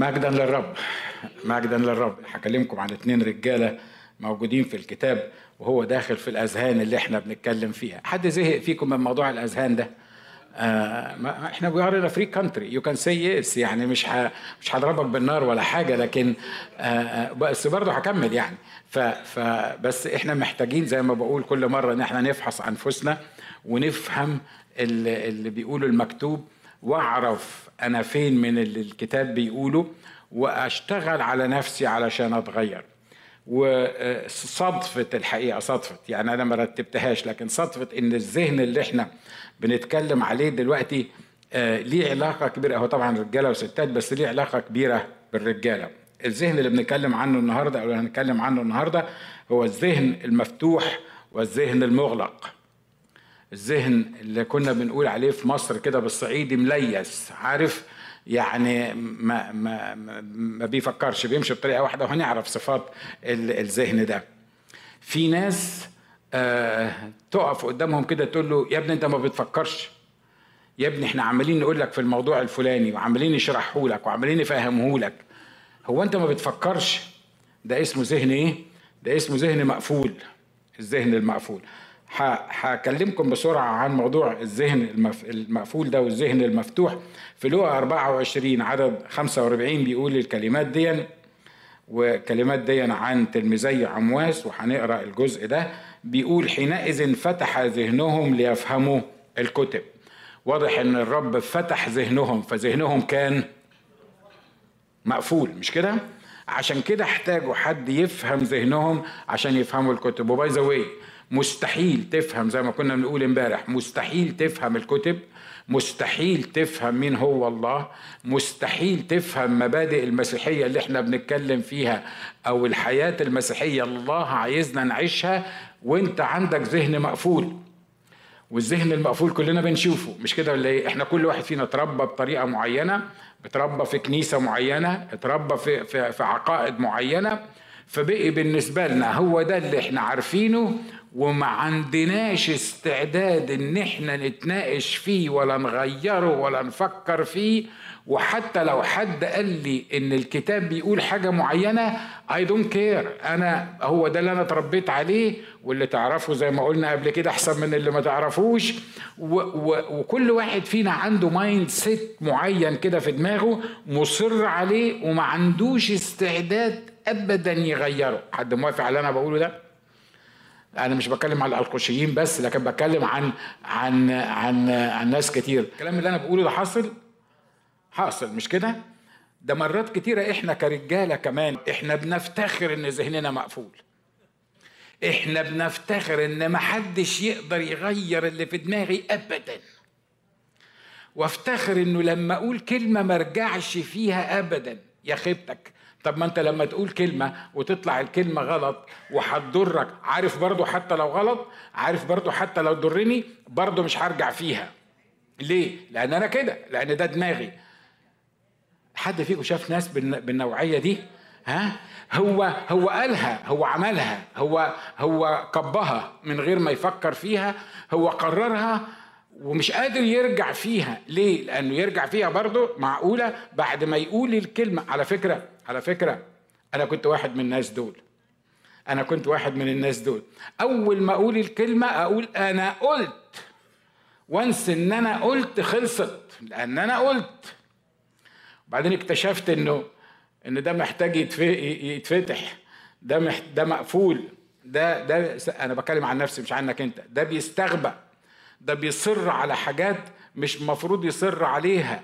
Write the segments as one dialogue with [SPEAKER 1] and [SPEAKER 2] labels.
[SPEAKER 1] مجدا للرب. مجدا للرب. هكلمكم عن اتنين رجالة موجودين في الكتاب وهو داخل في الأذهان اللي إحنا بنتكلم فيها. حد زهق فيكم من موضوع الأذهان ده؟ آه ما إحنا we are free country you can say yes يعني مش ح... مش هضربك بالنار ولا حاجة لكن آه بس برضه هكمل يعني. ف... فبس إحنا محتاجين زي ما بقول كل مرة إن إحنا نفحص أنفسنا ونفهم اللي, اللي بيقوله المكتوب واعرف أنا فين من اللي الكتاب بيقوله وأشتغل على نفسي علشان أتغير. وصدفة الحقيقة صدفة. يعني أنا ما رتبتهاش لكن صدفة إن الذهن اللي إحنا بنتكلم عليه دلوقتي آه ليه علاقة كبيرة. هو طبعا رجالة وستات بس ليه علاقة كبيرة بالرجالة. الذهن اللي بنتكلم عنه النهاردة أو اللي هنتكلم عنه النهاردة هو الذهن المفتوح والذهن المغلق. الذهن اللي كنا بنقول عليه في مصر كده بالصعيدي مليس عارف؟ يعني ما ما ما بيفكرش بيمشي بطريقة واحدة وهنعرف صفات الذهن ده. في ناس آه تقف قدامهم كده تقول له يا ابني انت ما بتفكرش. يا ابني إحنا عمالين نقول لك في الموضوع الفلاني وعمالين نشرحه لك وعمالين نفهمه لك. هو انت ما بتفكرش؟ ده اسمه ذهن إيه؟ ده اسمه ذهن مقفول الذهن المقفول. هكلمكم بسرعة عن موضوع الذهن المقفول ده والذهن المفتوح. في لوقا 24 عدد 45 بيقول الكلمات دي وكلمات دي عن تلميذي عمواس وهنقرأ الجزء ده. بيقول حينئذ فتح ذهنهم ليفهموا الكتب. واضح إن الرب فتح ذهنهم فذهنهم كان مقفول مش كده؟ عشان كده احتاجوا حد يفهم ذهنهم عشان يفهموا الكتب. وباي ذا مستحيل تفهم زي ما كنا بنقول امبارح. مستحيل تفهم الكتب. مستحيل تفهم مين هو الله. مستحيل تفهم مبادئ المسيحية اللي إحنا بنتكلم فيها أو الحياة المسيحية الله عايزنا نعيشها وانت عندك ذهن مقفول. والذهن المقفول كلنا بنشوفه. مش كده ولا إيه؟ إحنا كل واحد فينا اتربى بطريقة معينة اتربى في كنيسة معينة اتربى في في, في عقائد معينة. فبقي بالنسبة لنا هو ده اللي إحنا عارفينه وما عندناش استعداد إن إحنا نتناقش فيه ولا نغيره ولا نفكر فيه. وحتى لو حد قال لي إن الكتاب بيقول حاجة معينة I don't care. أنا هو ده اللي أنا اتربيت عليه واللي تعرفه زي ما قلنا قبل كده أحسن من اللي ما تعرفوش. و و وكل واحد فينا عنده mindset معين كده في دماغه مصر عليه وما عندوش استعداد ابدا يغيره. حد موافق على اللي أنا بقوله ده؟ أنا مش بتكلم على الالقشيين بس لكن بتكلم عن عن عن عن ناس كتير. الكلام اللي أنا بقوله ده حاصل؟ حاصل مش كده؟ ده مرات كتيرة إحنا كرجالة كمان إحنا بنفتخر إن ذهننا مقفول. إحنا بنفتخر إن محدش يقدر يغير اللي في دماغي ابدا. وافتخر إنه لما أقول كلمة مرجعش فيها ابدا. يا خيبتك طب ما انت لما تقول كلمة وتطلع الكلمة غلط وهتضرك عارف برضو حتى لو غلط؟ عارف برضو حتى لو ضرني؟ برضو مش هرجع فيها. ليه؟ لأن أنا كده لأن ده دماغي. حد فيكم شاف ناس بالنوعية دي؟ ها؟ هو هو قالها هو عملها هو هو كبها من غير ما يفكر فيها هو قررها ومش قادر يرجع فيها. ليه؟ لأنه يرجع فيها برضه معقولة بعد ما يقول الكلمة. على فكرة على فكرة أنا كنت واحد من الناس دول. أنا كنت واحد من الناس دول. أول ما أقول الكلمة أقول أنا قلت. وانس إن أنا قلت خلصت لأن أنا قلت. وبعدين اكتشفت إنه إن ده محتاج يتفتح. ده ده مقفول. ده ده أنا بتكلم عن نفسي مش عنك أنت. ده بيستغبى. ده بيصر على حاجات مش مفروض يصر عليها.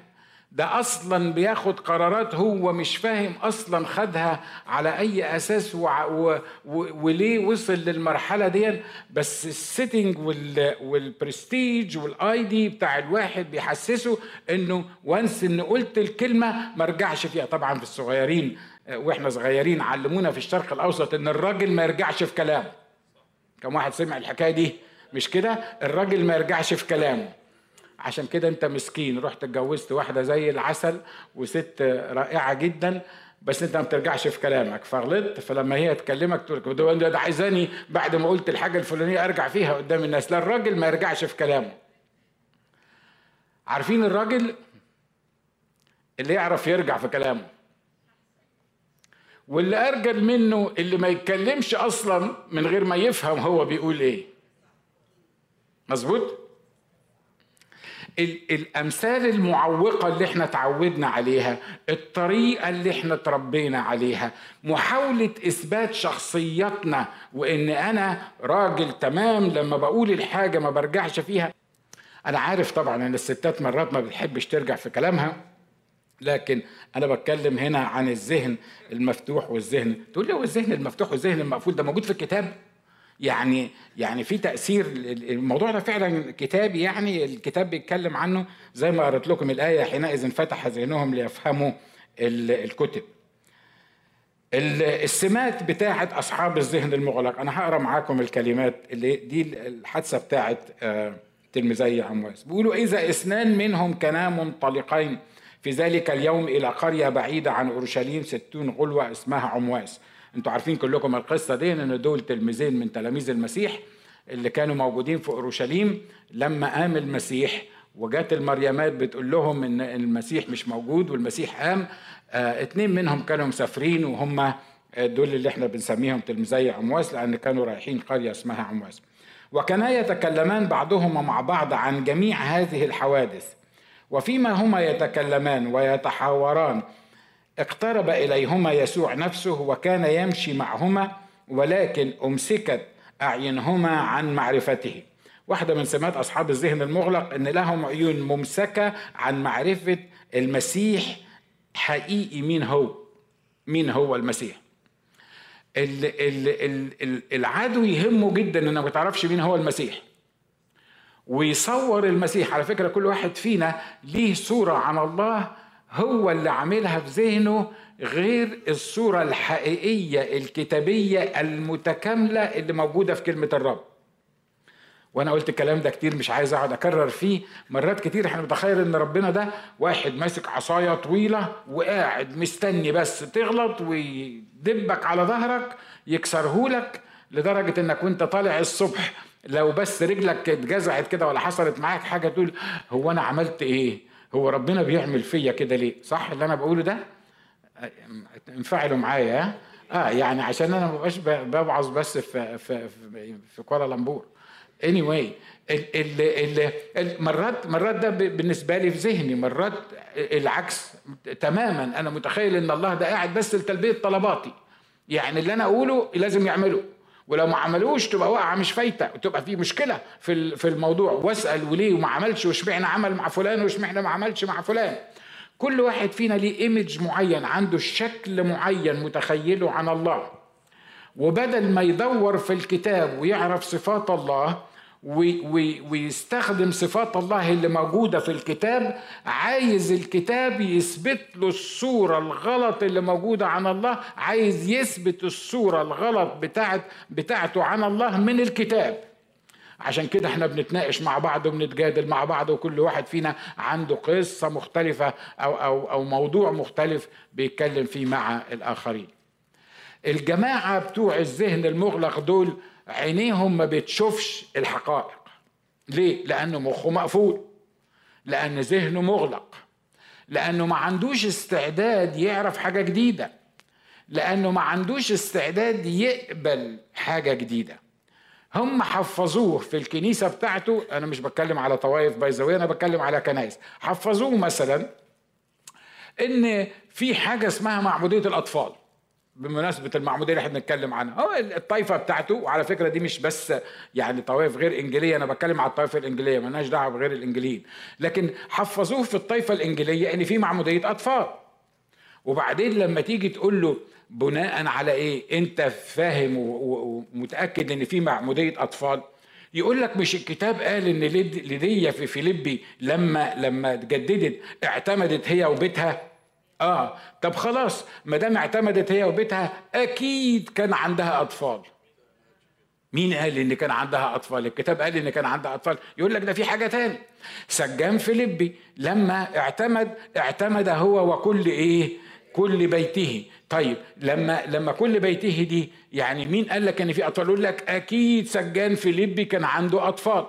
[SPEAKER 1] ده أصلا بياخد قرارات هو مش فاهم أصلا خدها على أي أساس وع و و وليه وصل للمرحلة دي بس ال setting وال prestige وال ID بتاع الواحد بيحسسه إنه وانس إن قلت الكلمة ما ارجعش فيها. طبعا في الصغيرين وإحنا صغيرين علمونا في الشرق الأوسط إن الراجل ما يرجعش في كلامه. كم واحد سمع الحكاية دي؟ مش كده؟ الراجل ما يرجعش في كلامه. عشان كده انت مسكين. رحت اتجوزت واحدة زي العسل وست رائعة جدا بس انت ما بترجعش في كلامك. فغلطت فلما هي تكلمك تقول ده, ده عايزاني بعد ما قلت الحاجة الفلانية أرجع فيها قدام الناس. لا الراجل ما يرجعش في كلامه. عارفين الراجل اللي يعرف يرجع في كلامه؟ واللي أرجل منه اللي ما يتكلمش أصلا من غير ما يفهم هو بيقول إيه. مظبوط؟ الأمثال المعوقة اللي إحنا تعودنا عليها الطريقة اللي إحنا تربينا عليها محاولة إثبات شخصيتنا وإن أنا راجل تمام لما بقول الحاجة ما برجعش فيها. أنا عارف طبعا إن الستات مرات ما بتحبش ترجع في كلامها لكن أنا بتكلم هنا عن الذهن المفتوح والذهن. تقول لي هو الذهن المفتوح والذهن المقفول ده موجود في الكتاب؟ يعني يعني في تأثير الموضوع ده فعلا كتابي يعني الكتاب بيتكلم عنه زي ما قرأت لكم الآية حينئذ فتح ذهنهم ليفهموا الكتب. السمات بتاعه أصحاب الذهن المغلق أنا هقرأ معاكم الكلمات اللي دي الحادثة بتاعه آه، تلميذي عمواس بيقولوا إذا اثنان منهم كانا منطلقين في ذلك اليوم إلى قرية بعيدة عن أورشليم ستون غلوة اسمها عمواس أنتوا عارفين كلكم القصة دي ان دول تلميذين من تلاميذ المسيح اللي كانوا موجودين في أورشليم لما قام المسيح. وجات المريمات بتقول لهم إن المسيح مش موجود والمسيح قام. آه اتنين منهم كانوا مسافرين وهم دول اللي إحنا بنسميهم تلميذي عمواس لأن كانوا رايحين قرية اسمها عمواس. وكانا يتكلمان بعضهما مع بعض عن جميع هذه الحوادث. وفيما هما يتكلمان ويتحاوران اقترب إليهما يسوع نفسه وكان يمشي معهما ولكن أمسكت أعينهما عن معرفته. واحدة من سمات أصحاب الذهن المغلق إن لهم عيون ممسكة عن معرفة المسيح حقيقي. مين هو؟ مين هو المسيح؟ العدو يهمه جدا إنك ما تعرفش مين هو المسيح. ويصور المسيح. على فكرة كل واحد فينا ليه صورة عن الله هو اللي عاملها في ذهنه غير الصورة الحقيقية الكتابية المتكاملة اللي موجودة في كلمة الرب. وأنا قلت الكلام ده كتير مش عايز أقعد أكرر فيه. مرات كتير إحنا متخيل إن ربنا ده واحد ماسك عصاية طويلة وقاعد مستني بس تغلط ويدبك على ظهرك يكسرهولك لدرجة إنك وأنت طالع الصبح لو بس رجلك اتجزعت كده ولا حصلت معاك حاجة تقول هو أنا عملت إيه؟ هو ربنا بيعمل فيا كده ليه؟ صح اللي أنا بقوله ده؟ انفعلوا معايا آه يعني عشان أنا ما ببقاش بس في في في, في كوالالمبور اني anyway ال ال ال مرات مرات ده بالنسبة لي في ذهني مرات العكس تماما. أنا متخيل إن الله ده قاعد بس لتلبية طلباتي. يعني اللي أنا أقوله لازم يعمله. ولو ما عملوش تبقى واقعة مش فايتة وتبقى في مشكلة في في الموضوع. واسأل وليه وما عملش واشمعنى عمل مع فلان واشمعنى ما عملش مع فلان. كل واحد فينا ليه ايمج معين عنده شكل معين متخيله عن الله. وبدل ما يدور في الكتاب ويعرف صفات الله ويستخدم صفات الله اللي موجودة في الكتاب عايز الكتاب يثبت له الصورة الغلط اللي موجودة عن الله عايز يثبت الصورة الغلط بتاعت بتاعته عن الله من الكتاب. عشان كده إحنا بنتناقش مع بعض وبنتجادل مع بعض وكل واحد فينا عنده قصة مختلفة أو, أو, أو موضوع مختلف بيتكلم فيه مع الآخرين. الجماعة بتوع الذهن المغلق دول عينيهم ما بتشوفش الحقائق. ليه؟ لأنه مخه مقفول لأن ذهنه مغلق لأنه ما عندوش استعداد يعرف حاجة جديدة لأنه ما عندوش استعداد يقبل حاجة جديدة. هم حفظوه في الكنيسة بتاعته. أنا مش بتكلم على طوائف بايزاويه أنا بتكلم على كنايس حفظوه مثلا إن في حاجة اسمها معبودية الأطفال. بمناسبة المعمودية اللي إحنا بنتكلم عنها. هو الطائفه بتاعته وعلى فكرة دي مش بس يعني طوائف غير إنجيلية أنا بتكلم على الطائفه الإنجيلية مالناش دعوة بغير الانجيليين لكن حفظوه في الطائفه الإنجيلية إن في معمودية أطفال. وبعدين لما تيجي تقول له بناء على إيه؟ أنت فاهم ومتأكد إن في معمودية أطفال يقول لك مش الكتاب قال إن ليديا في فيليبي لما لما اتجددت اعتمدت هي وبيتها آه. طب خلاص ما دام اعتمدت هي وبيتها أكيد كان عندها أطفال. مين قال إن كان عندها أطفال؟ الكتاب قال إن كان عندها أطفال. يقول لك ده في حاجة تاني. سجان فيليبي لما اعتمد اعتمد هو وكل إيه؟ كل بيته. طيب لما لما كل بيته دي يعني مين قال لك إن في أطفال؟ يقول لك أكيد سجان فيليبي كان عنده أطفال.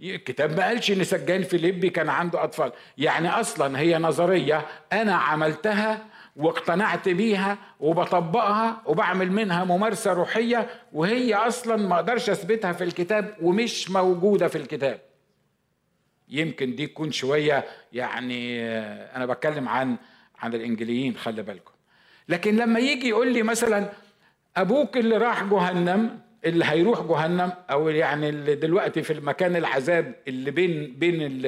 [SPEAKER 1] الكتاب ما قالش إن سجان فيليبي كان عنده أطفال. يعني أصلا هي نظرية أنا عملتها واقتنعت بيها وبطبقها وبعمل منها ممارسة روحية وهي أصلا ما أقدرش أثبتها في الكتاب ومش موجودة في الكتاب. يمكن دي تكون شوية يعني أنا بتكلم عن عن الإنجليين خلي بالكم. لكن لما يجي يقول لي مثلا أبوك اللي راح جهنم اللي هيروح جهنم أو يعني اللي دلوقتي في المكان العذاب اللي بين بين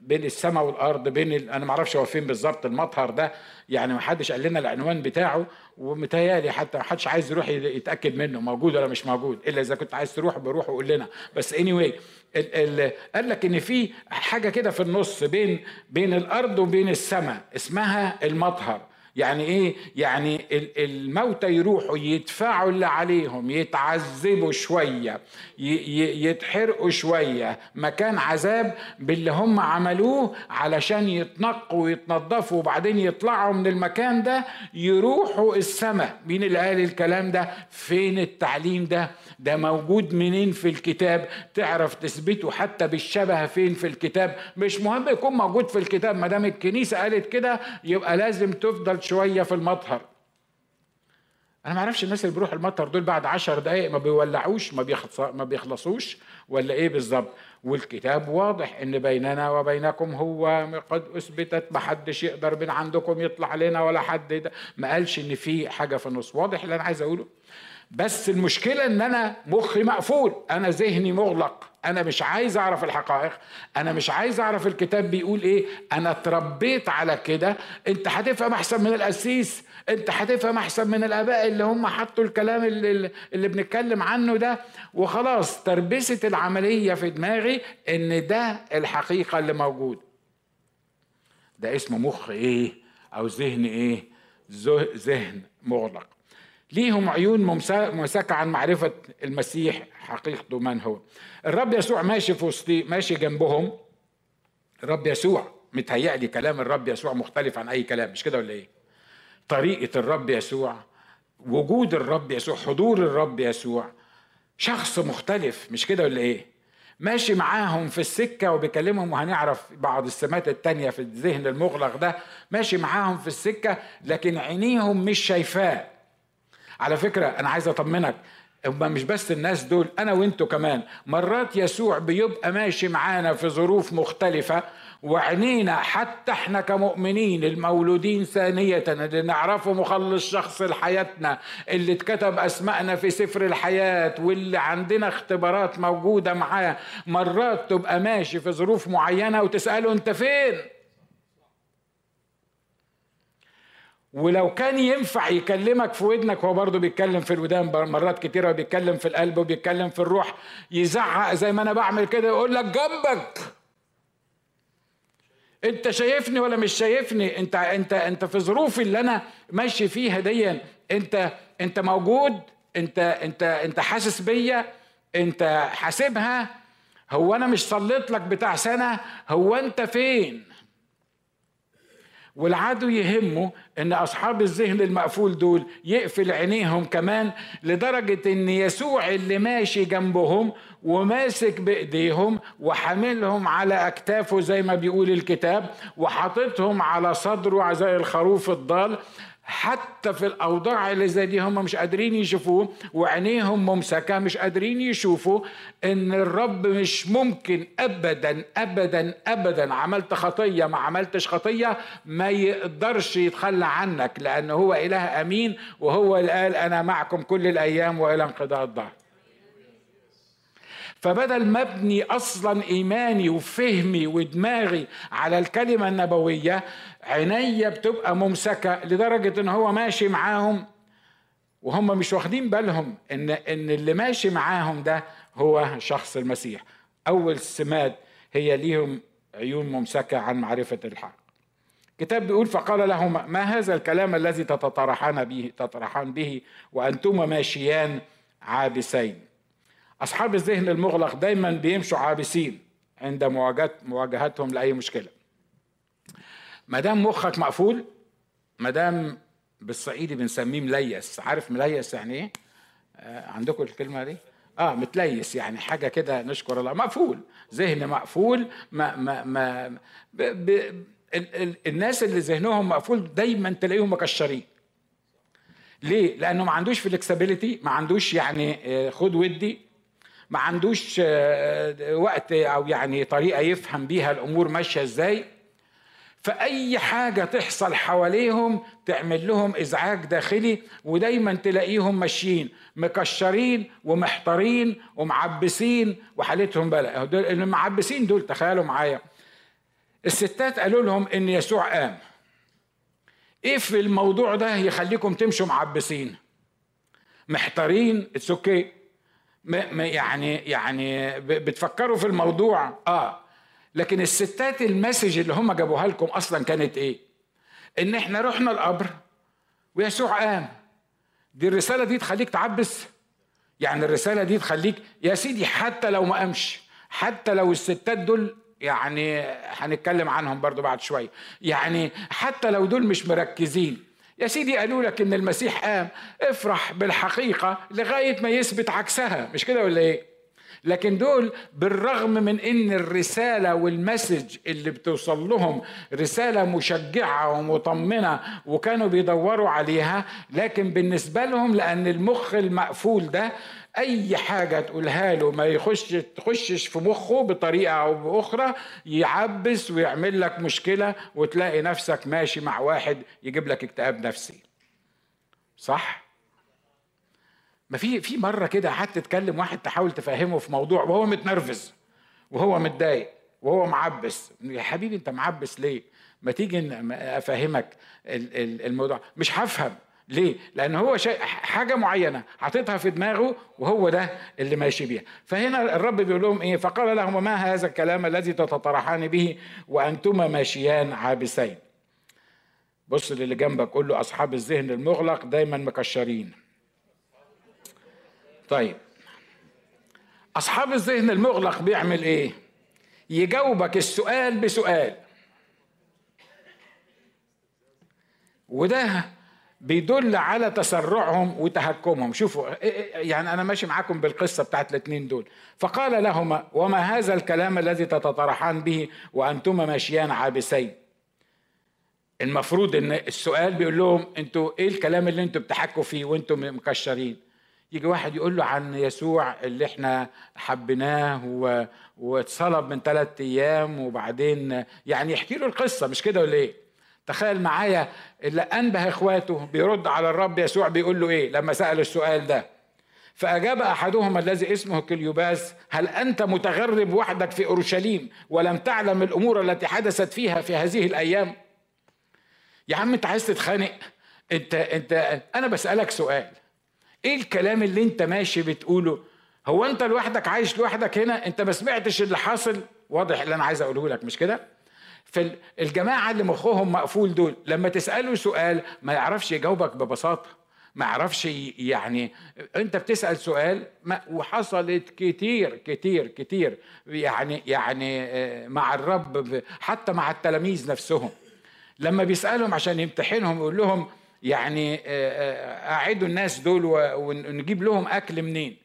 [SPEAKER 1] بين السماء والأرض بين. أنا ما أعرفش هو فين بالظبط المطهر ده يعني ما حدش قال لنا العنوان بتاعه ومتهيألي حتى ما حدش عايز يروح يتأكد منه موجود ولا مش موجود إلا إذا كنت عايز تروح بروح وقول لنا بس اني anyway ال... ال... قال لك إن في حاجة كده في النص بين بين الأرض وبين السماء اسمها المطهر يعني إيه؟ يعني الموتى يروحوا يدفعوا اللي عليهم يتعذبوا شوية يتحرقوا شوية مكان عذاب باللي هم عملوه علشان يتنقوا ويتنضفوا وبعدين يطلعوا من المكان ده يروحوا السماء مين اللي قال الكلام ده؟ فين التعليم ده؟ ده موجود منين في الكتاب؟ تعرف تثبته حتى بالشبه فين في الكتاب؟ مش مهم يكون موجود في الكتاب ما دام الكنيسة قالت كده يبقى لازم تفضل شوية في المطهر. أنا ما أعرفش الناس اللي بيروحوا المطهر دول بعد عشر دقائق ما بيولعوش ما, ما بيخلصوش ولا إيه بالظبط؟ والكتاب واضح إن بيننا وبينكم هو قد أثبتت ما حدش يقدر من عندكم يطلع علينا ولا حد ما قالش إن في حاجة في النص. واضح اللي أنا عايز أقوله؟ بس المشكلة إن أنا مخي مقفول. أنا ذهني مغلق. أنا مش عايز أعرف الحقائق. أنا مش عايز أعرف الكتاب بيقول إيه. أنا اتربيت على كده. أنت هتفهم أحسن من القسيس. أنت هتفهم أحسن من الآباء اللي هم حطوا الكلام اللي, اللي بنتكلم عنه ده. وخلاص تربست العملية في دماغي إن ده الحقيقة اللي موجود. ده اسمه مخ إيه أو ذهن إيه؟ ذهن مغلق. ليهم عيون ممسكة عن معرفة المسيح حقيقته من هو. الرب يسوع ماشي في وسطي ماشي جنبهم. الرب يسوع متهيألي كلام الرب يسوع مختلف عن أي كلام مش كده ولا إيه؟ طريقة الرب يسوع وجود الرب يسوع حضور الرب يسوع شخص مختلف مش كده ولا إيه؟ ماشي معاهم في السكة وبيكلمهم وهنعرف بعض السمات التانية في الذهن المغلق ده. ماشي معاهم في السكة لكن عينيهم مش شايفاه. على فكرة أنا عايز أطمنك هما مش بس الناس دول أنا وأنتوا كمان مرات يسوع بيبقى ماشي معانا في ظروف مختلفة وعينينا حتى إحنا كمؤمنين المولودين ثانية اللي نعرفه مخلص شخص لحياتنا اللي اتكتب أسمائنا في سفر الحياة واللي عندنا اختبارات موجودة معاه مرات تبقى ماشي في ظروف معينة وتسأله أنت فين؟ ولو كان ينفع يكلمك في ودنك هو برضه بيتكلم في الودان مرات كتيرة وبيتكلم في القلب وبيتكلم في الروح يزعق زي ما أنا بعمل كده يقول لك جنبك. أنت شايفني ولا مش شايفني؟ أنت أنت أنت في ظروفي اللي أنا ماشي فيها دي أنت أنت موجود أنت أنت أنت حاسس بيا أنت حاسبها. هو أنا مش صليت لك بتاع سنة؟ هو أنت فين؟ والعدو يهمه إن أصحاب الذهن المقفول دول يقفل عينيهم كمان لدرجة إن يسوع اللي ماشي جنبهم وماسك بإيديهم وحاملهم على أكتافه زي ما بيقول الكتاب وحاططهم على صدره زي الخروف الضال حتى في الأوضاع اللي زي دي هم مش قادرين يشوفوه وعينيهم ممسكة مش قادرين يشوفوا إن الرب مش ممكن ابدا ابدا ابدا عملت خطية ما عملتش خطية ما يقدرش يتخلى عنك لأن هو إله أمين وهو اللي قال أنا معكم كل الأيام وإلى انقضاء الظهر فبدل ما ابني أصلا إيماني وفهمي ودماغي على الكلمة النبوية عينيا بتبقى ممسكة لدرجة إن هو ماشي معاهم وهم مش واخدين بالهم إن إن اللي ماشي معاهم ده هو شخص المسيح. أول سمات هي ليهم عيون ممسكة عن معرفة الحق. كتاب بيقول فقال لهما ما هذا الكلام الذي تتطرحان به تطرحان به وانتما ماشيان عابسين. أصحاب الذهن المغلق دايما بيمشوا عابسين عند مواجهتهم لأي مشكلة. ما دام مخك مقفول؟ ما دام بالصعيدي بنسميه مليس. عارف مليس يعني إيه؟ آه عندكم الكلمة دي؟ آه متليس يعني حاجة كده نشكر الله. مقفول. ذهن مقفول. ما ما ما ب ب ال ال الناس اللي ذهنهم مقفول دايما تلاقيهم مكشرين. ليه؟ لأنه ما عندوش فلكسبيليتي ما عندوش يعني آه، خد ودي ما عندوش آه، وقت أو يعني طريقة يفهم بيها الأمور ماشية إزاي. فأي حاجة تحصل حواليهم تعمل لهم إزعاج داخلي ودايما تلاقيهم ماشيين مكشرين ومحتارين ومعبسين وحالتهم بلا. المعبسين دول تخيلوا معايا. الستات قالوا لهم إن يسوع قام. إيه في الموضوع ده يخليكم تمشوا معبسين؟ محتارين it's okay يعني يعني بتفكروا في الموضوع؟ آه. لكن الستات ال message اللي هم جابوها لكم أصلا كانت إيه؟ إن إحنا رحنا القبر ويسوع قام. دي الرسالة دي تخليك تعبس. يعني الرسالة دي تخليك يا سيدي حتى لو ما قامش حتى لو الستات دول يعني هنتكلم عنهم برضو بعد شوية. يعني حتى لو دول مش مركزين. يا سيدي قالوا لك إن المسيح قام افرح بالحقيقة لغاية ما يثبت عكسها. مش كده ولا إيه؟ لكن دول بالرغم من إن الرسالة والمسج اللي بتوصل لهم رسالة مشجعة ومطمنة وكانوا بيدوروا عليها لكن بالنسبة لهم لأن المخ المقفول ده أي حاجة تقولها له ما يخش تخشش في مخه بطريقة أو بأخرى يعبس ويعمل لك مشكلة وتلاقي نفسك ماشي مع واحد يجيب لك اكتئاب نفسي. صح؟ ما في في مرة كده قعدت تكلم واحد تحاول تفهمه في موضوع وهو متنرفز وهو متضايق وهو معبس يا حبيبي انت معبس ليه ما تيجي افهمك الموضوع مش هفهم ليه؟ لأن هو شيء حاجة معينة حاططها في دماغه وهو ده اللي ماشي بيها. فهنا الرب بيقول لهم إيه؟ فقال لهم ما هذا الكلام الذي تتطرحان به وأنتما ماشيان عابسين. بص للي جنبك قول له أصحاب الذهن المغلق دايما مكشرين. طيب. أصحاب الذهن المغلق بيعمل إيه؟ يجاوبك السؤال بسؤال. وده بيدل على تسرعهم وتهكمهم. شوفوا يعني أنا ماشي معاكم بالقصة بتاعت الاثنين دول. فقال لهما وما هذا الكلام الذي تتطرحان به وأنتما ماشيان عابسين؟ المفروض إن السؤال بيقول لهم أنتوا إيه الكلام اللي أنتوا بتحكوا فيه وأنتم مكشرين؟ يجي واحد يقول له عن يسوع اللي إحنا حبيناه. واتصلب من ثلاثة أيام وبعدين يعني يحكي له القصة مش كده ولا إيه؟ تخيل معايا اللي أنبه إخواته بيرد على الرب يسوع بيقول له إيه لما سأل السؤال ده فأجاب احدهما الذي اسمه كليوباس هل أنت متغرب وحدك في أورشليم ولم تعلم الأمور التي حدثت فيها في هذه الأيام يا عم أنت عايز تتخانق انت انت أنا بسألك سؤال إيه الكلام اللي أنت ماشي بتقوله؟ هو أنت لوحدك عايش لوحدك هنا؟ أنت ما سمعتش اللي حاصل؟ واضح اللي أنا عايز أقوله لك مش كده؟ فالجماعه اللي مخهم مقفول دول لما تسأله سؤال ما يعرفش يجاوبك ببساطة ما يعرفش يعني أنت بتسأل سؤال ما وحصلت كتير كتير كتير يعني يعني آه، مع الرب حتى مع التلاميذ نفسهم. لما بيسألهم عشان يمتحنهم يقول لهم يعني آه، آه، أعدوا الناس دول ونجيب لهم أكل منين.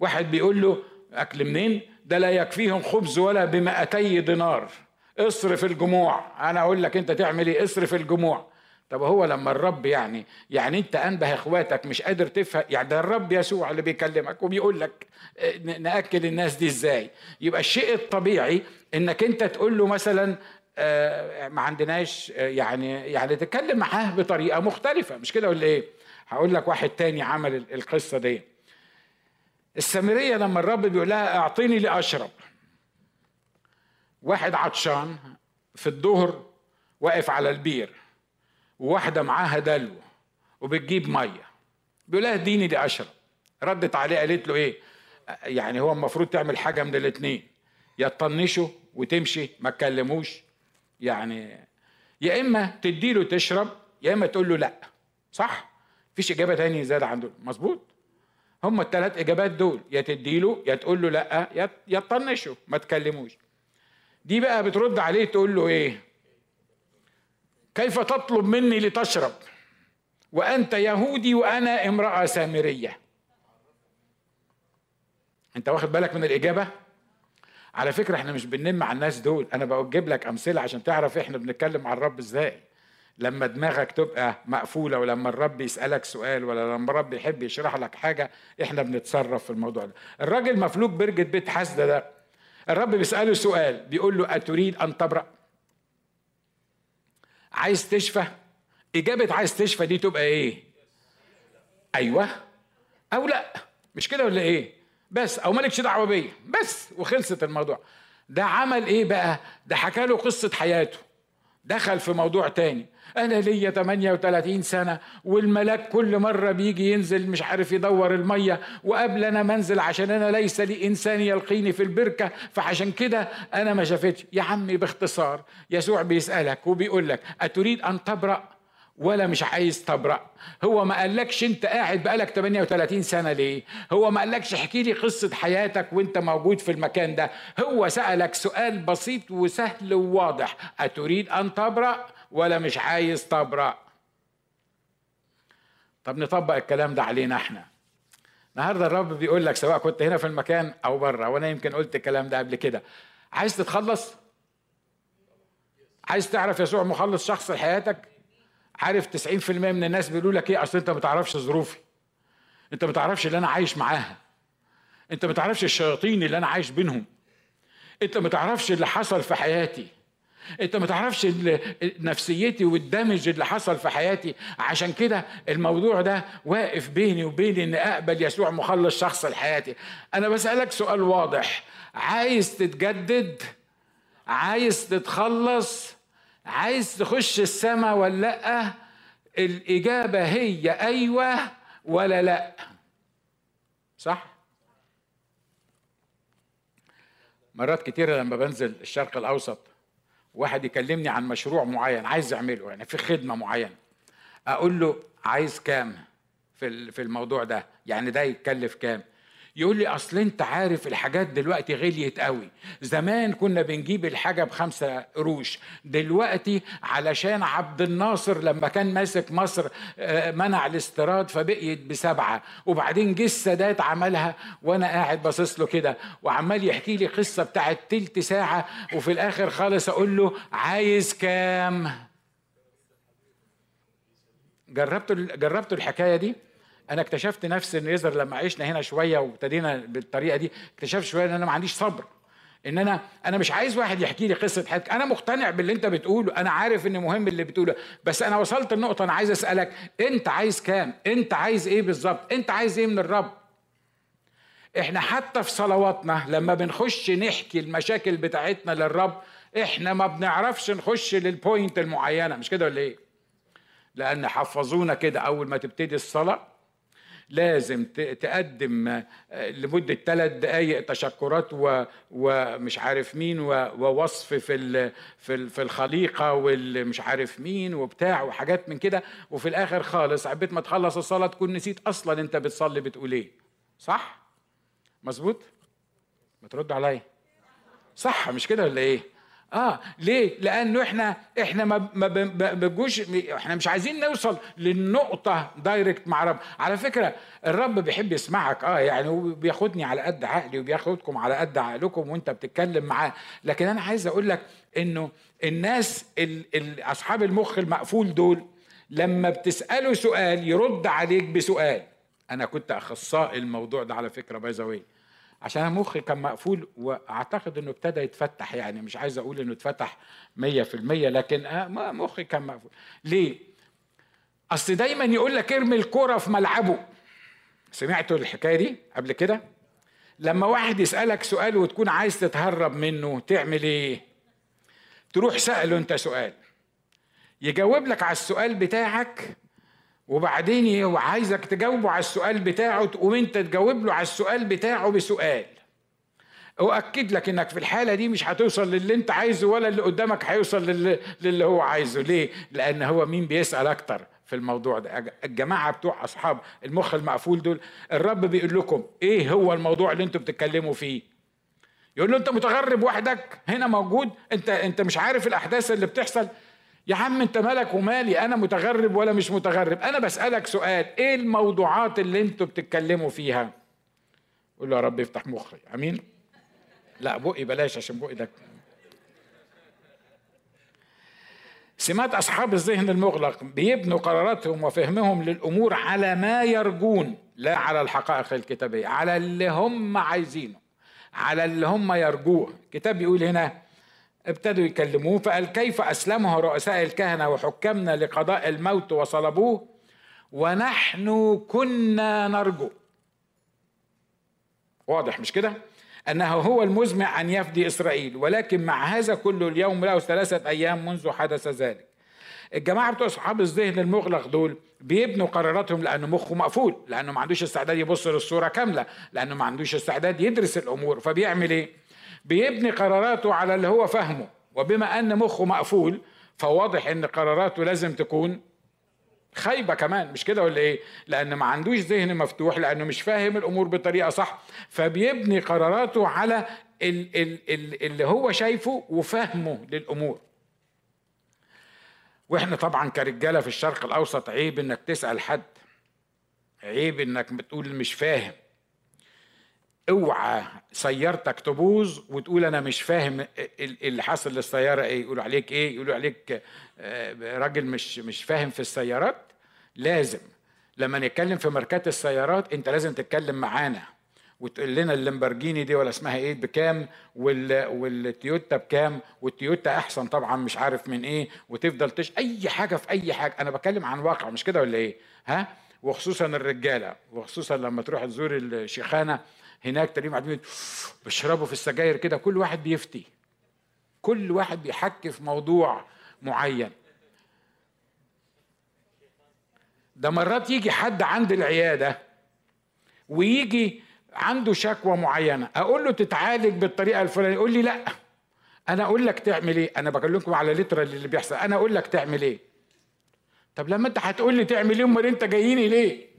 [SPEAKER 1] واحد بيقول له أكل منين؟ ده لا يكفيهم خبز ولا بمئتي دينار. اصرف الجموع. أنا أقول لك أنت تعمل إيه؟ اصرف الجموع. طب هو لما الرب يعني يعني أنت أنبه إخواتك مش قادر تفهم. يعني ده الرب يسوع اللي بيكلمك وبيقول لك آه، نأكل الناس دي إزاي. يبقى الشيء الطبيعي إنك أنت تقول له مثلا ما عندناش آه، يعني يعني تتكلم معاه بطريقة مختلفة. مش كده ولا إيه؟ هقول لك واحد تاني عمل القصة دي. السامرية لما الرب بيقول لها أعطيني لأشرب. واحد عطشان في الظهر واقف على البير وواحدة معاها دلو وبتجيب مية. بيقول لها اديني لاشرب ردت عليه قالت له إيه؟ يعني هو المفروض تعمل حاجة من الاثنين يا تطنشه وتمشي ما تكلموش. يعني يا إما تديله تشرب يا إما تقول له لأ. صح؟ مفيش إجابة تانية زيادة عن دول. مظبوط؟ هم الثلاث إجابات دول يا تديله يا تقول له لأ يا تطنشه ما تكلموش. دي بقى بترد عليه تقول له إيه؟ كيف تطلب مني لتشرب؟ وأنت يهودي وأنا امرأة سامرية. أنت واخد بالك من الإجابة؟ على فكرة إحنا مش بننم على الناس دول. أنا بجيب لك أمثلة عشان تعرف إحنا بنتكلم عن الرب إزاي. لما دماغك تبقى مقفولة ولما الرب يسألك سؤال ولا لما الرب يحب يشرح لك حاجة إحنا بنتصرف في الموضوع ده. الراجل مفلوج برجة بيت حسده ده. الرب بيسأله سؤال بيقول له أتريد أن تبرأ؟ عايز تشفى؟ إجابة عايز تشفى دي تبقى إيه؟ أيوه أو لأ. مش كده ولا إيه؟ بس أو مالكش دعوة بيا. بس وخلصت الموضوع. ده عمل إيه بقى؟ ده حكى له قصة حياته. دخل في موضوع تاني. أنا ليا 38 سنة والملاك كل مرة بيجي ينزل مش عارف يدور المية وقبل أنا منزل عشان أنا ليس لي إنسان يلقيني في البركة فعشان كده أنا ما شافتش. يا عمي باختصار يسوع بيسألك وبيقول لك أتريد أن تبرأ؟ ولا مش عايز تبرأ. هو ما قالكش انت قاعد بقالك 38 سنة ليه؟ هو ما قالكش احكي لي قصة حياتك وانت موجود في المكان ده. هو سألك سؤال بسيط وسهل وواضح. أتريد أن تبرأ ولا مش عايز تبرأ؟ طب نطبق الكلام ده علينا إحنا. النهارده الرب بيقول لك سواء كنت هنا في المكان أو بره وأنا يمكن قلت الكلام ده قبل كده. عايز تتخلص؟ عايز تعرف يسوع مخلص شخص لحياتك؟ عارف 90% من الناس بيقولوا لك إيه؟ أصل أنت ما تعرفش ظروفي. أنت ما تعرفش اللي أنا عايش معاها. أنت ما تعرفش الشياطين اللي أنا عايش بينهم. أنت ما تعرفش اللي حصل في حياتي. أنت ما تعرفش نفسيتي والدمج اللي حصل في حياتي. عشان كده الموضوع ده واقف بيني وبين إن أقبل يسوع مخلص شخص لحياتي. أنا بسألك سؤال واضح. عايز تتجدد؟ عايز تتخلص؟ عايز تخش السماء ولا لأ؟ الإجابة هي أيوه ولا لأ. صح؟ مرات كتيرة لما بنزل الشرق الأوسط واحد يكلمني عن مشروع معين عايز يعمله يعني في خدمة معينة أقول له عايز كام في في الموضوع ده؟ يعني ده يتكلف كام؟ يقول لي أصل أنت عارف الحاجات دلوقتي غليت قوي. زمان كنا بنجيب الحاجة بخمسة قروش دلوقتي علشان عبد الناصر لما كان ماسك مصر آه، منع الاستيراد فبقيت بسبعة. وبعدين جه السادات عملها وأنا قاعد باصص له كده وعمال يحكي لي قصة بتاعت تلت ساعة وفي الآخر خالص أقول له عايز كام؟ جربتوا جربتوا الحكاية دي؟ أنا اكتشفت نفسي ان يظهر لما عشنا هنا شوية وابتدينا بالطريقة دي اكتشفت شوية إن أنا ما عنديش صبر. إن أنا أنا مش عايز واحد يحكي لي قصة حياتك. أنا مقتنع باللي أنت بتقوله أنا عارف إن مهم اللي بتقوله بس أنا وصلت النقطه أنا عايز أسألك أنت عايز كام؟ أنت عايز إيه بالظبط؟ أنت عايز إيه من الرب؟ إحنا حتى في صلواتنا لما بنخش نحكي المشاكل بتاعتنا للرب إحنا ما بنعرفش نخش للبوينت المعينة. مش كده ولا إيه؟ لأن حفظونا كده أول ما تبتدي الصلاة لازم تقدم آه، لمدة ثلاث دقايق تشكرات ومش عارف مين ووصف في في الخليقة والمش عارف مين وبتاع وحاجات من كده وفي الآخر خالص عبيت ما تخلص الصلاة تكون نسيت أصلا أنت بتصلي بتقول إيه صح؟ مظبوط؟ ما ترد عليا صح مش كده ولا إيه؟ آه ليه؟ لأنه إحنا إحنا ما بنجوش إحنا مش عايزين نوصل للنقطة direct مع رب. على فكرة الرب بيحب يسمعك. آه يعني وبياخدني على قد عقلي وبياخدكم على قد عقلكم وأنت بتتكلم معاه. لكن أنا عايز أقول لك إنه الناس ال ال أصحاب المخ المقفول دول لما بتسأله سؤال يرد عليك بسؤال. أنا كنت أخصائي الموضوع ده على فكرة by عشان أنا مخي كان مقفول وأعتقد إنه ابتدى يتفتح يعني مش عايز أقول إنه اتفتح مية في المية لكن آه مخي كان مقفول. ليه؟ أصل دايما يقول لك ارمي الكرة في ملعبه. سمعتوا الحكاية دي قبل كده؟ لما واحد يسألك سؤال وتكون عايز تتهرب منه تعمل إيه؟ تروح سأله أنت سؤال. يجاوب لك على السؤال بتاعك وبعدين هو عايزك تجاوبه على السؤال بتاعه تقوم انت تجاوب له على السؤال بتاعه بسؤال أؤكد لك إنك في الحالة دي مش هتوصل للي أنت عايزه ولا اللي قدامك هيوصل للي, للي هو عايزه، ليه؟ لأن هو مين بيسأل أكتر في الموضوع ده؟ الجماعة بتوع أصحاب المخ المقفول دول، الرب بيقول لكم إيه هو الموضوع اللي أنتوا بتتكلموا فيه؟ يقول له أنت متغرب وحدك هنا موجود، أنت أنت مش عارف الأحداث اللي بتحصل، يا عم انت مالك ومالي؟ أنا متغرب ولا مش متغرب؟ أنا بسألك سؤال إيه الموضوعات اللي أنتوا بتتكلموا فيها؟ قول له يا رب افتح مخي. أمين؟ لا بقي بلاش عشان بقي ده. سمات أصحاب الذهن المغلق بيبنوا قراراتهم وفهمهم للأمور على ما يرجون لا على الحقائق الكتابية على اللي هم عايزينه على اللي هم يرجوه. الكتاب بيقول هنا ابتدوا يكلموه فقال كيف أسلمه رؤساء الكهنة وحكامنا لقضاء الموت وصلبوه؟ ونحن كنا نرجو. واضح مش كده؟ أنه هو المزمع أن يفدي إسرائيل ولكن مع هذا كله اليوم له ثلاثة أيام منذ حدث ذلك. الجماعة بتوع أصحاب الذهن المغلق دول بيبنوا قراراتهم لأنه مخه مقفول لأنه ما عندوش استعداد يبص للصورة كاملة لأنه ما عندوش استعداد يدرس الأمور. فبيعمل إيه؟ بيبني قراراته على اللي هو فاهمه وبما أن مخه مقفول فواضح أن قراراته لازم تكون خايبة كمان. مش كده ولا إيه؟ لأن ما عندوش ذهن مفتوح لأنه مش فاهم الأمور بطريقة صح. فبيبني قراراته على اللي هو شايفه وفهمه للأمور. وإحنا طبعا كرجالة في الشرق الأوسط عيب إنك تسأل حد. عيب إنك بتقول مش فاهم. اوعى سيارتك تبوظ وتقول أنا مش فاهم اللي حصل للسيارة إيه. يقولوا عليك إيه؟ يقولوا عليك آه، راجل مش مش فاهم في السيارات. لازم لما نتكلم في ماركات السيارات انت لازم تتكلم معانا وتقول لنا اللامبرجيني دي ولا اسمها إيه بكام؟ وال... والتويوتا بكام؟ والتويوتا احسن طبعا مش عارف من إيه. وتفضل تش أي حاجة في أي حاجة. أنا بتكلم عن واقع مش كده ولا إيه؟ ها؟ وخصوصا الرجالة وخصوصا لما تروح تزور الشيخانة. هناك تلاقيهم قاعدين بيشربوا في السجاير كده كل واحد بيفتي. كل واحد بيحكي في موضوع معين. ده مرات يجي حد عند العيادة ويجي عنده شكوى معينة أقول له تتعالج بالطريقة الفلانية يقول لي لا. أنا أقول لك تعمل إيه؟ أنا بكلمكم على لتر اللي بيحصل. أنا أقول لك تعمل إيه؟ طب لما أنت هتقول لي تعمل إيه؟ أمال أنت جاييني ليه؟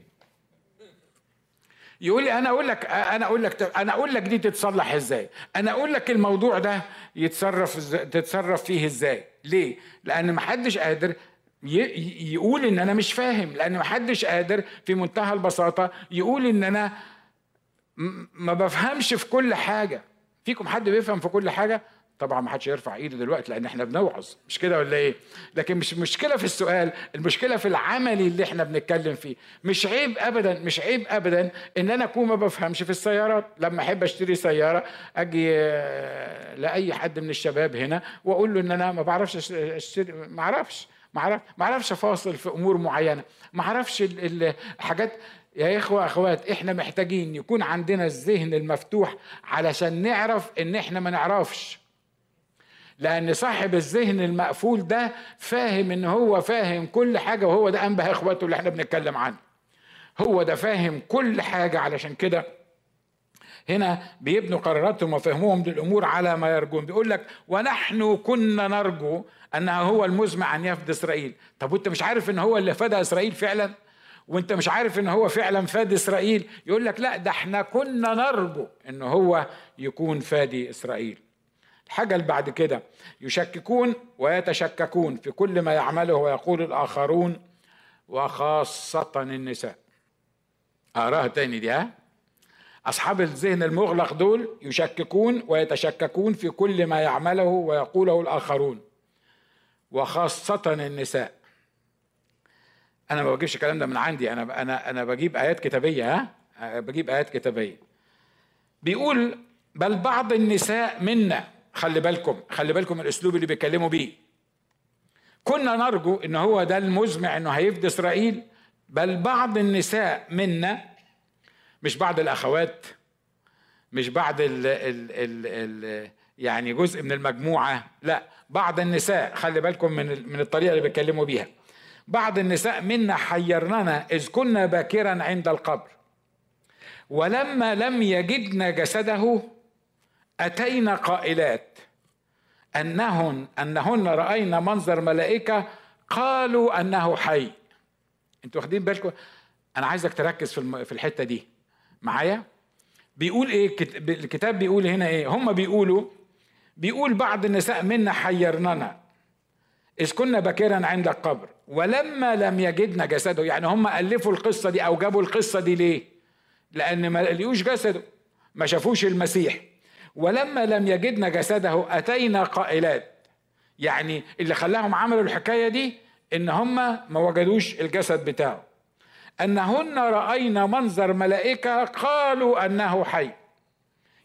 [SPEAKER 1] يقول لي أنا أقول لك أنا أقول لك أنا أقول لك دي تتصلح إزاي؟ أنا أقول لك الموضوع ده يتصرف تتصرف فيه إزاي؟ ليه؟ لأن ما حدش قادر يقول إن أنا مش فاهم لأن ما حدش قادر في منتهى البساطة يقول إن أنا ما بفهمش في كل حاجة. فيكم حد بيفهم في كل حاجة؟ طبعا ما حدش يرفع إيده دلوقتي لأن إحنا بنوعظ. مش كده ولا إيه؟ لكن مش مشكلة في السؤال المشكلة في العمل اللي إحنا بنتكلم فيه. مش عيب ابدا مش عيب ابدا إن أنا أكون ما بفهمش في السيارات. لما أحب أشتري سيارة أجي آه، لأي حد من الشباب هنا وأقول له إن أنا ما بعرفش أشتري ما أعرفش ما أعرفش أفاصل في أمور معينة. ما أعرفش الحاجات يا إخوة أخوات إحنا محتاجين يكون عندنا الذهن المفتوح علشان نعرف إن إحنا ما نعرفش. لأن صاحب الذهن المقفول ده فاهم ان هو فاهم كل حاجة وهو ده أنبه اخواته اللي إحنا بنتكلم عنه. هو ده فاهم كل حاجة علشان كده هنا بيبنوا قراراتهم وفهمهم للأمور على ما يرجون. بيقول لك ونحن كنا نرجو انه هو المزمع أن يفدي إسرائيل. طب وأنت مش عارف إن هو اللي فدى إسرائيل فعلا؟ وأنت مش عارف إن هو فعلا فادي إسرائيل؟ يقول لك لا ده إحنا كنا نرجو إن هو يكون فادي إسرائيل. الحاجة اللي بعد كده. يشككون ويتشككون في كل ما يعمله ويقول الآخرون وخاصة النساء. أقراها تاني دي ها؟ أصحاب الذهن المغلق دول يشككون ويتشككون في كل ما يعمله ويقوله الآخرون وخاصة النساء. أنا ما بجيبش الكلام ده من عندي أنا أنا أنا بجيب آيات كتابية ها؟ بجيب آيات كتابية. بيقول بل بعض النساء منا خلي بالكم خلي بالكم الأسلوب اللي بيتكلموا بيه. كنا نرجو إن هو ده المزمع إنه هيفدي إسرائيل بل بعض النساء منا مش بعض الأخوات مش بعض ال ال ال ال يعني جزء من المجموعة لا بعض النساء خلي بالكم من من الطريقة اللي بيتكلموا بيها. بعض النساء منا حيرننا إذ كنا باكرا عند القبر. ولما لم يجدنا جسده أتينا قائلات أنهن أنهن رأينا منظر ملائكة قالوا أنه حي. أنتوا واخدين بالكم؟ أنا عايزك تركز في في الحتة دي. معايا؟ بيقول إيه؟ الكتاب بيقول هنا إيه؟ هم بيقولوا بيقول بعض النساء منا حيرننا. إذ كنا بكرا عند القبر ولما لم يجدنا جسده. يعني هم ألفوا القصة دي أو جابوا القصة دي ليه؟ لأن ما لقيوش جسده. ما شافوش المسيح. ولما لم يجدنا جسده أتينا قائلات. يعني اللي خلاهم عملوا الحكاية دي إن هم ما وجدوش الجسد بتاعه. أنهن رأينا منظر ملائكة قالوا أنه حي.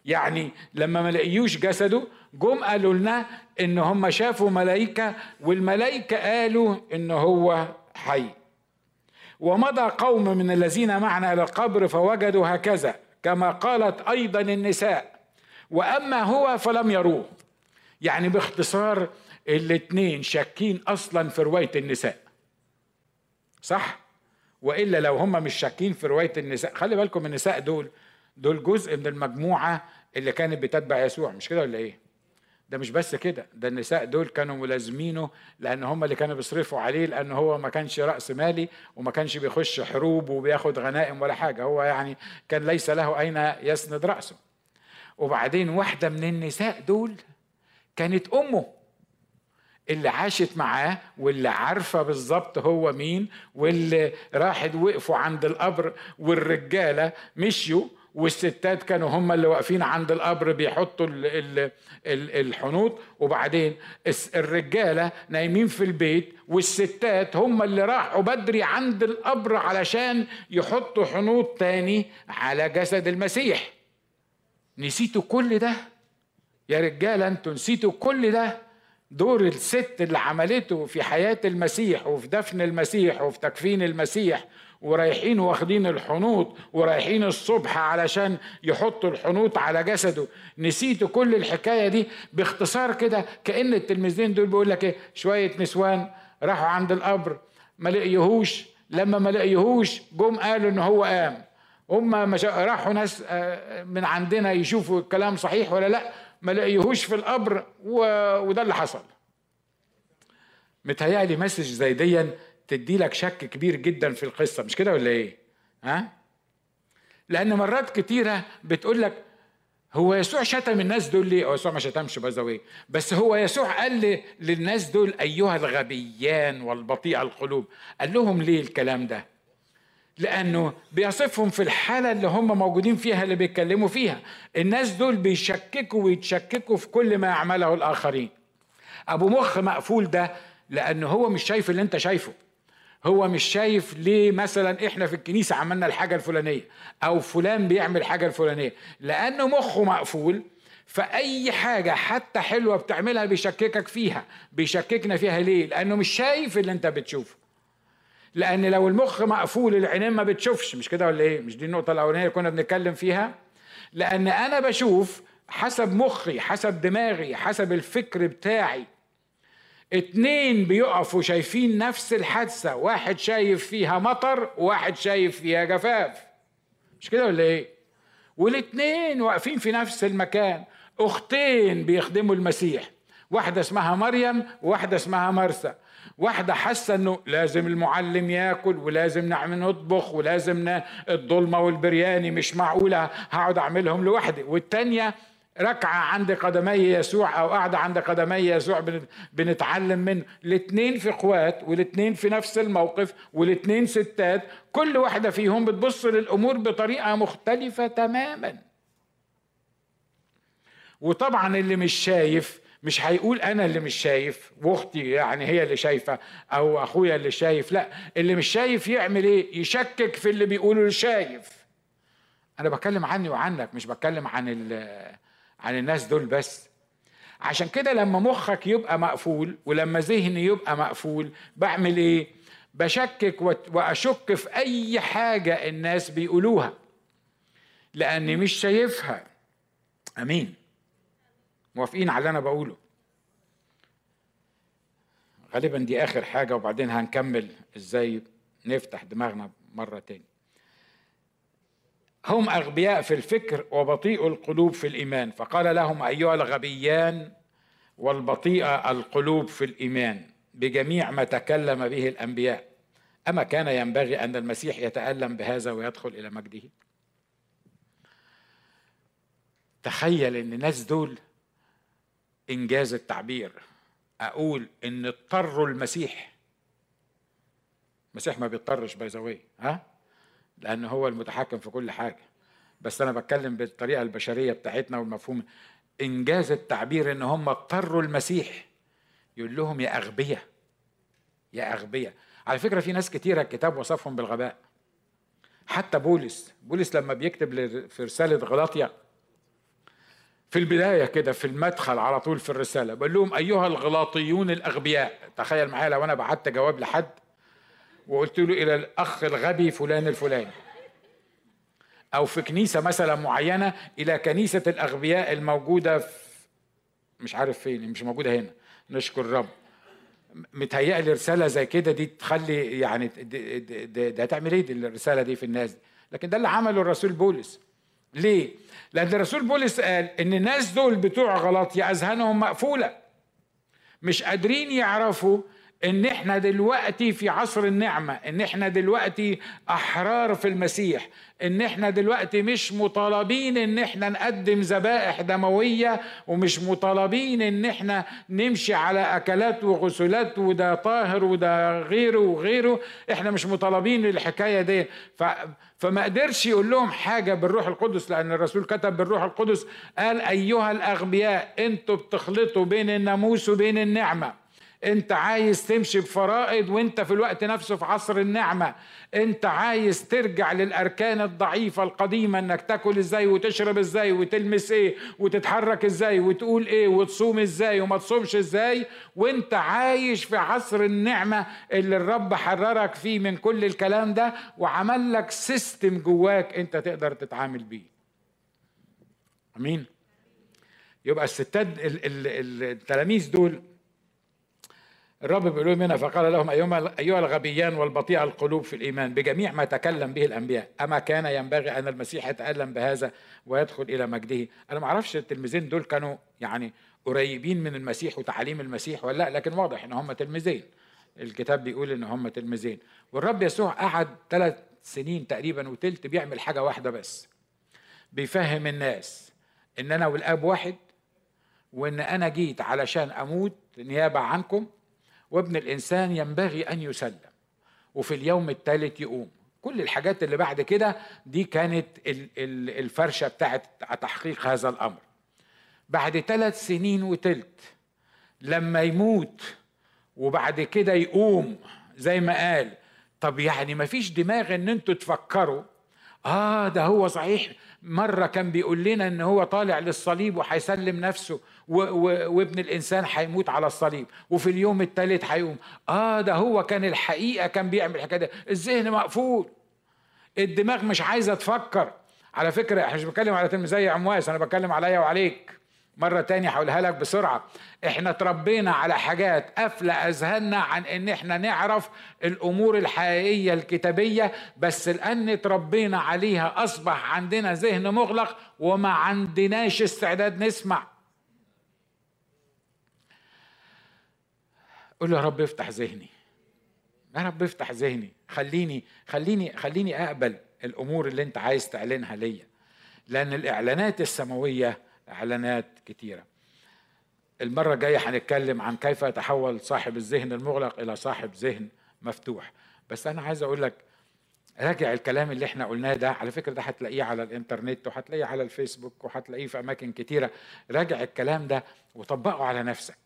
[SPEAKER 1] يعني لما ما لقيوش جسده جم قالوا لنا إن هم شافوا ملائكة والملائكة قالوا إن هو حي. ومضى قوم من الذين معنا إلى القبر فوجدوا هكذا كما قالت أيضا النساء. وأما هو فلم يروه. يعني باختصار الاثنين شاكين أصلا في رواية النساء. صح؟ وإلا لو هم مش شاكين في رواية النساء خلي بالكم النساء دول دول جزء من المجموعة اللي كانت بتتبع يسوع. مش كده ولا إيه؟ ده مش بس كده ده النساء دول كانوا ملازمينه لأن هم اللي كانوا بيصرفوا عليه لأن هو ما كانش رأس مالي وما كانش بيخش حروب وبياخد غنائم ولا حاجة. هو يعني كان ليس له أين يسند رأسه. وبعدين واحدة من النساء دول كانت أمه اللي عاشت معاه واللي عارفة بالظبط هو مين واللي راحت وقفوا عند القبر والرجالة مشيوا والستات كانوا هم اللي واقفين عند القبر بيحطوا الحنوط. وبعدين الرجالة نايمين في البيت والستات هم اللي راحوا بدري عند القبر علشان يحطوا حنوط تاني على جسد المسيح. نسيتوا كل ده؟ يا رجاله أنتوا نسيتوا كل ده؟ دور الست اللي عملته في حياة المسيح وفي دفن المسيح وفي تكفين المسيح ورايحين واخدين الحنوط ورايحين الصبح علشان يحطوا الحنوط على جسده. نسيتوا كل الحكاية دي؟ باختصار كده كأن التلميذين دول بيقول لك إيه؟ شوية نسوان راحوا عند القبر ما لقيهوش. لما ما لقيهوش جم قالوا إن هو قام. هم راحوا ناس آه، من عندنا يشوفوا الكلام صحيح ولا لا ما لقيهوش في القبر وده اللي حصل متهيألي مسج زي ديا تدي لك شك كبير جدا في القصة مش كده ولا إيه ها لأن مرات كتيرة بتقول لك هو يسوع شتم الناس دول ليه؟ هو يسوع ما شتمش باي بس هو يسوع قال للناس دول أيها الغبيان والبطيء القلوب قال لهم ليه الكلام ده؟ لأنه بيصفهم في الحالة اللي هم موجودين فيها اللي بيتكلموا فيها. الناس دول بيشككوا ويتشككوا في كل ما يعمله الآخرين. أبو مخ مقفول ده لأنه هو مش شايف اللي أنت شايفه. هو مش شايف ليه مثلا إحنا في الكنيسة عملنا الحاجة الفلانية أو فلان بيعمل حاجة الفلانية. لأنه مخه مقفول فأي حاجة حتى حلوة بتعملها بيشككك فيها. بيشككنا فيها ليه؟ لأنه مش شايف اللي أنت بتشوفه. لأن لو المخ مقفول العينين ما بتشوفش. مش كده ولا إيه؟ مش دي النقطة الأولانية اللي كنا بنتكلم فيها؟ لأن أنا بشوف حسب مخي حسب دماغي حسب الفكر بتاعي. اتنين بيقفوا شايفين نفس الحادثة. واحد شايف فيها مطر وواحد شايف فيها جفاف. مش كده ولا إيه؟ والاتنين واقفين في نفس المكان. أختين بيخدموا المسيح. واحدة اسمها مريم وواحدة اسمها مرثا. واحدة حاسة إنه لازم المعلم ياكل ولازم نعمل نطبخ ولازم الضلمة والبرياني مش معقولة هقعد أعملهم لوحدي. والتانية ركعة عند قدمي يسوع أو قاعدة عند قدمي يسوع بنتعلم منه الاتنين في اخوات والاتنين في نفس الموقف والاتنين ستات. كل واحدة فيهم بتبص للأمور بطريقة مختلفة تماما. وطبعا اللي مش شايف مش هيقول أنا اللي مش شايف وأختي يعني هي اللي شايفة أو أخويا اللي شايف لأ اللي مش شايف يعمل إيه؟ يشكك في اللي بيقوله اللي شايف أنا بتكلم عني وعنك مش بتكلم عن عن الناس دول بس. عشان كده لما مخك يبقى مقفول ولما ذهني يبقى مقفول بعمل إيه؟ بشكك وأشك في أي حاجة الناس بيقولوها لأني مش شايفها. آمين. موافقين على اللي أنا بقوله. غالبا دي آخر حاجة وبعدين هنكمل إزاي نفتح دماغنا مرة تاني. هم أغبياء في الفكر وبطيء القلوب في الإيمان. فقال لهم أيها الغبيان والبطيء القلوب في الإيمان بجميع ما تكلم به الأنبياء. أما كان ينبغي أن المسيح يتألم بهذا ويدخل إلى مجده؟ تخيل أن الناس دول إنجاز التعبير. أقول إن اضطروا المسيح. المسيح ما بيضطرش باي ها؟ لأن هو المتحكم في كل حاجة. بس أنا بتكلم بالطريقة البشرية بتاعتنا والمفهوم. إنجاز التعبير إن هم اضطروا المسيح. يقول لهم يا أغبياء يا أغبياء. على فكرة في ناس كتيرة الكتاب وصفهم بالغباء. حتى بولس بولس لما بيكتب في رسالة غلاطيا في البداية كده في المدخل على طول في الرسالة بقول لهم أيها الغلاطيون الأغبياء. تخيل معايا لو أنا بعت جواب لحد وقلت له إلى الأخ الغبي فلان الفلاني. أو في كنيسة مثلا معينة إلى كنيسة الأغبياء الموجودة في مش عارف فين مش موجودة هنا. نشكر الرب متهيألي رسالة زي كده دي تخلي يعني ده هتعمل إيه؟ دي الرسالة دي في الناس دي. لكن ده اللي عمله الرسول بولس. ليه؟ لأن الرسول بولس قال إن الناس دول بتوع غلطية أذهانهم مقفولة مش قادرين يعرفوا إن إحنا دلوقتي في عصر النعمة إن إحنا دلوقتي أحرار في المسيح إن إحنا دلوقتي مش مطالبين إن إحنا نقدم ذبائح دموية ومش مطالبين إن إحنا نمشي على أكلات وغسلات وده طاهر وده غيره وغيره. إحنا مش مطالبين الحكاية دي. ف فما قدرش يقول لهم حاجة بالروح القدس لأن الرسول كتب بالروح القدس قال أيها الأغبياء أنتوا بتخلطوا بين الناموس وبين النعمة. انت عايز تمشي بفرائض وانت في الوقت نفسه في عصر النعمة. انت عايز ترجع للأركان الضعيفة القديمة انك تاكل إزاي وتشرب إزاي وتلمس إيه وتتحرك إزاي وتقول إيه وتصوم إزاي وما تصومش إزاي. وانت عايش في عصر النعمة اللي الرب حررك فيه من كل الكلام ده وعمل لك سيستم جواك انت تقدر تتعامل بيه. آمين. يبقى الستات التلاميذ دول الرب بيقول لهم هنا فقال لهم أيها الغبيان والبطيء القلوب في الإيمان بجميع ما تكلم به الأنبياء أما كان ينبغي أن المسيح يتألم بهذا ويدخل إلى مجده؟ أنا ما أعرفش التلميذين دول كانوا يعني قريبين من المسيح وتعاليم المسيح ولا لأ لكن واضح إن هم تلميذين. الكتاب بيقول إن هم تلميذين. والرب يسوع قعد ثلاث سنين تقريبا وتلت بيعمل حاجة واحدة بس بيفهم الناس إن أنا والآب واحد وإن أنا جيت علشان أموت نيابة عنكم وابن الإنسان ينبغي أن يسلم. وفي اليوم الثالث يقوم. كل الحاجات اللي بعد كده دي كانت الفرشة بتاعت تحقيق هذا الأمر. بعد ثلاث سنين وتلت لما يموت وبعد كده يقوم زي ما قال طب يعني ما فيش دماغ إن أنتوا تفكروا؟ آه ده هو صحيح. مرة كان بيقول لنا إن هو طالع للصليب وهيسلم نفسه وابن الإنسان هيموت على الصليب وفي اليوم الثالث هيقوم آه ده هو كان الحقيقة كان بيعمل الحكاية ده الذهن مقفول. الدماغ مش عايزة تفكر. على فكرة إحنا مش بتكلم على تلميذي عمواس أنا بتكلم عليا وعليك. مرة تانية هقولها لك بسرعة. إحنا تربينا على حاجات قافلة أذهاننا عن إن إحنا نعرف الأمور الحقيقية الكتابية بس لأن تربينا عليها أصبح عندنا ذهن مغلق وما عندناش استعداد نسمع. قول يا رب افتح ذهني. يا رب افتح ذهني. خليني خليني خليني أقبل الأمور اللي أنت عايز تعلنها ليا. لأن الإعلانات السماوية إعلانات كتيرة. المرة الجاية هنتكلم عن كيف يتحول صاحب الذهن المغلق إلى صاحب ذهن مفتوح. بس أنا عايز أقول لك راجع الكلام اللي إحنا قلناه ده على فكرة ده هتلاقيه على الإنترنت وهتلاقيه على الفيسبوك وهتلاقيه في أماكن كتيرة. راجع الكلام ده وطبقه على نفسك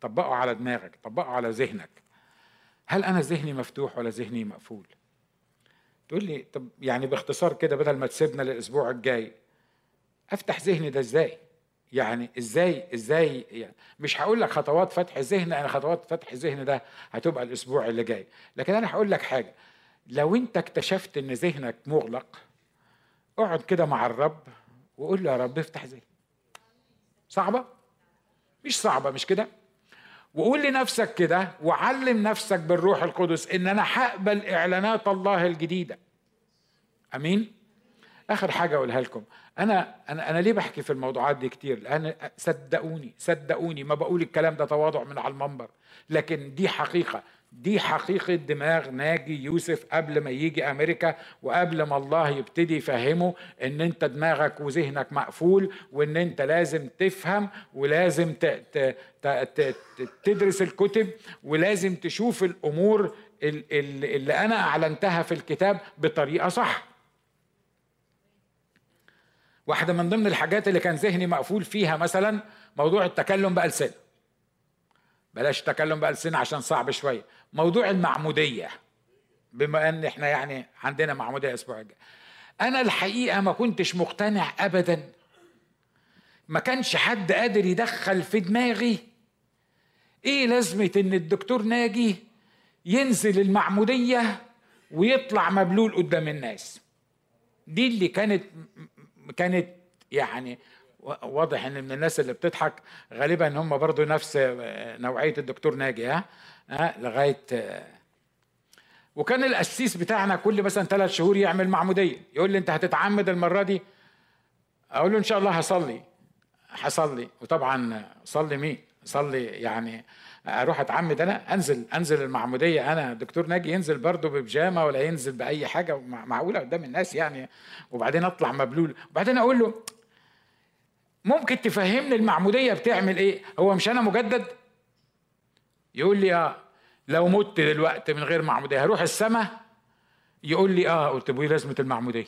[SPEAKER 1] طبقه على دماغك طبقه على ذهنك. هل أنا ذهني مفتوح ولا ذهني مقفول؟ تقول لي طب يعني باختصار كده بدل ما تسيبنا للأسبوع الجاي أفتح ذهني ده إزاي؟ يعني إزاي إزاي يعني؟ مش هقول لك خطوات فتح الذهن أنا خطوات فتح الذهن ده هتبقى الأسبوع اللي جاي. لكن أنا هقول لك حاجة. لو أنت اكتشفت إن ذهنك مغلق اقعد كده مع الرب وقول له يا رب افتح ذهني. صعبة؟ مش صعبة مش كده؟ وقول لنفسك كده وعلم نفسك بالروح القدس إن أنا هقبل إعلانات الله الجديدة. أمين؟ آخر حاجة أقولها لكم. أنا أنا أنا ليه بحكي في الموضوعات دي كتير؟ لأن صدقوني صدقوني ما بقول الكلام ده تواضع من على المنبر. لكن دي حقيقة. دي حقيقة دماغ ناجي يوسف قبل ما يجي أمريكا وقبل ما الله يبتدي يفهمه إن أنت دماغك وذهنك مقفول وإن أنت لازم تفهم ولازم تدرس الكتب ولازم تشوف الأمور اللي أنا أعلنتها في الكتاب بطريقة صح. واحدة من ضمن الحاجات اللي كان ذهني مقفول فيها مثلا موضوع التكلم بألسنة. بلاش تكلم بألسنة عشان صعب شوية. موضوع المعمودية بما إن إحنا يعني عندنا معمودية الأسبوع الجاي. أنا الحقيقة ما كنتش مقتنع ابدا. ما كانش حد قادر يدخل في دماغي إيه لازمة إن الدكتور ناجي ينزل المعمودية ويطلع مبلول قدام الناس. دي اللي كانت كانت يعني واضح إن من الناس اللي بتضحك غالبا هم برضو نفس نوعية الدكتور ناجي ها؟ ها لغاية وكان القسيس بتاعنا كل مثلا ثلاث شهور يعمل معمودية يقول لي أنت هتتعمد المرة دي؟ أقول له إن شاء الله هصلي هصلي. وطبعا صلي مين؟ صلي يعني أروح اتعمد أنا انزل انزل المعمودية أنا دكتور ناجي ينزل برضه ببيجامة ولا ينزل بأي حاجة معقولة قدام الناس يعني. وبعدين اطلع مبلول. وبعدين أقول له ممكن تفهمني المعمودية بتعمل إيه؟ هو مش أنا مجدد؟ يقول لي آه لو مت دلوقتي من غير معمودية هروح السماء يقول لي آه قلت له لازمة المعمودية.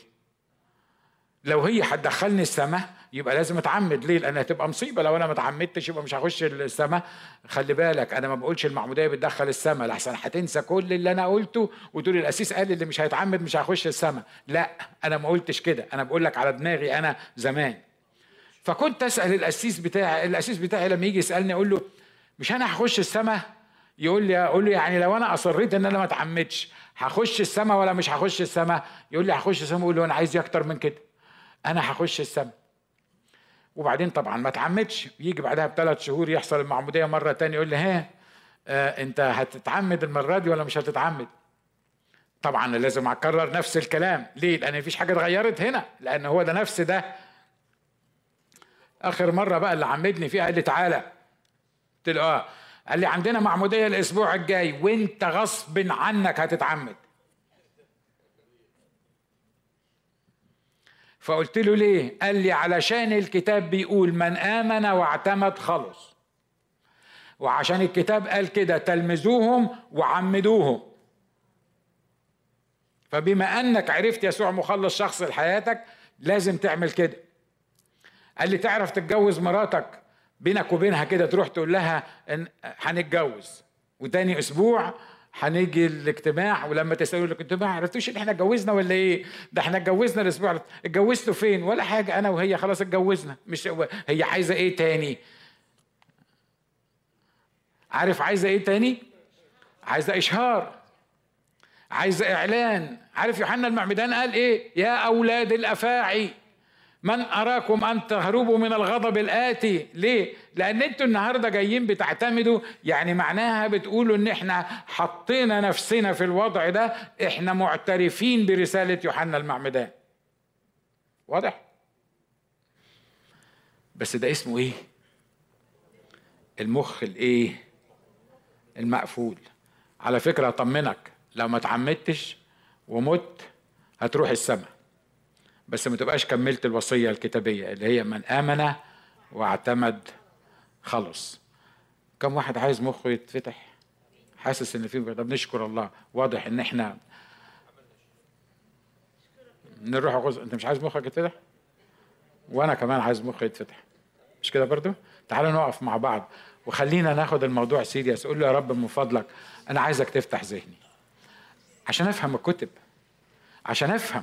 [SPEAKER 1] لو هي هتدخلني السماء يبقى لازم اتعمد. ليه؟ لأن هتبقى مصيبة. لو أنا ما اتعمدتش يبقى مش هخش السماء. خلي بالك أنا ما بقولش المعمودية بتدخل السماء. لحسن هتنسى كل اللي أنا قلته وتقول الاسيس قال اللي مش هيتعمد مش هيخش السماء. لا أنا ما قلتش كده. أنا بقول لك على دماغي أنا زمان. فكنت أسأل الاسيس بتاعي الاسيس بتاعي لما يجي يسألني أقول له مش أنا هخش السماء؟ يقول لي أقول له يعني لو أنا أصريت إن أنا ما اتعمدش هخش السماء ولا مش هخش السماء؟ يقول لي هخش السماء. أقول له أنا عايز أكتر من كده. أنا هخش السماء. وبعدين طبعا ما اتعمدش يجي بعدها بثلاث شهور يحصل المعمودية مرة تانية يقول لي ها آه انت هتتعمد المرة دي ولا مش هتتعمد؟ طبعا لازم أكرر نفس الكلام. ليه؟ لأن مفيش حاجة اتغيرت هنا لأن هو ده نفس ده. آخر مرة بقى اللي عمدني فيها قال لي تعالى. قلت له آه. قال لي عندنا معمودية الأسبوع الجاي وانت غصب عنك هتتعمد. فقلت له ليه؟ قال لي علشان الكتاب بيقول من آمن واعتمد خلص. وعشان الكتاب قال كده تلمذوهم وعمدوهم. فبما أنك عرفت يسوع مخلص شخص لحياتك لازم تعمل كده. قال لي تعرف تتجوز مراتك بينك وبينها كده تروح تقول لها ان هنتجوز. وتاني أسبوع هنيجي الاجتماع ولما تسألوا ما عرفتوش إن إحنا اتجوزنا ولا إيه؟ ده إحنا اتجوزنا الأسبوع اتجوزتوا فين؟ ولا حاجة أنا وهي خلاص اتجوزنا مش هي عايزة إيه تاني؟ عارف عايزة إيه تاني؟ عايزة إشهار عايزة إعلان عارف يوحنا المعمدان قال إيه؟ يا أولاد الأفاعي من أراكم أن تهربوا من الغضب الآتي ليه؟ لأن أنتوا النهاردة جايين بتعتمدوا يعني معناها بتقولوا إن إحنا حطينا نفسنا في الوضع ده إحنا معترفين برسالة يوحنا المعمدان واضح؟ بس ده اسمه إيه؟ المخ الإيه؟ المقفول على فكرة أطمنك لو ما تعمدتش ومت هتروح السماء بس ما تبقاش كملت الوصية الكتابية اللي هي من آمن واعتمد خلص. كم واحد عايز مخه يتفتح؟ حاسس إن في طب نشكر الله. واضح إن إحنا نروح غز... أنت مش عايز مخك يتفتح؟ وأنا كمان عايز مخي يتفتح. مش كده برضو؟ تعالوا نقف مع بعض. وخلينا ناخد الموضوع سيريس. قول له يا رب من فضلك أنا عايزك تفتح ذهني. عشان أفهم الكتب. عشان أفهم.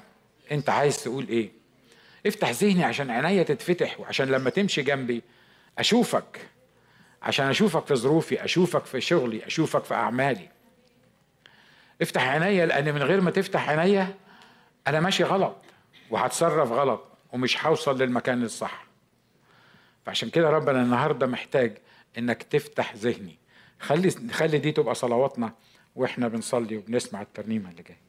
[SPEAKER 1] انت عايز تقول إيه؟ افتح ذهني عشان عينيا تتفتح وعشان لما تمشي جنبي اشوفك عشان اشوفك في ظروفي اشوفك في شغلي اشوفك في اعمالي. افتح عينيا لأن من غير ما تفتح عينيا أنا ماشي غلط وهتصرف غلط ومش هوصل للمكان الصح. فعشان كده ربنا النهارده محتاج إنك تفتح ذهني. خلي خلي دي تبقى صلواتنا وإحنا بنصلي وبنسمع الترنيمة اللي جاية.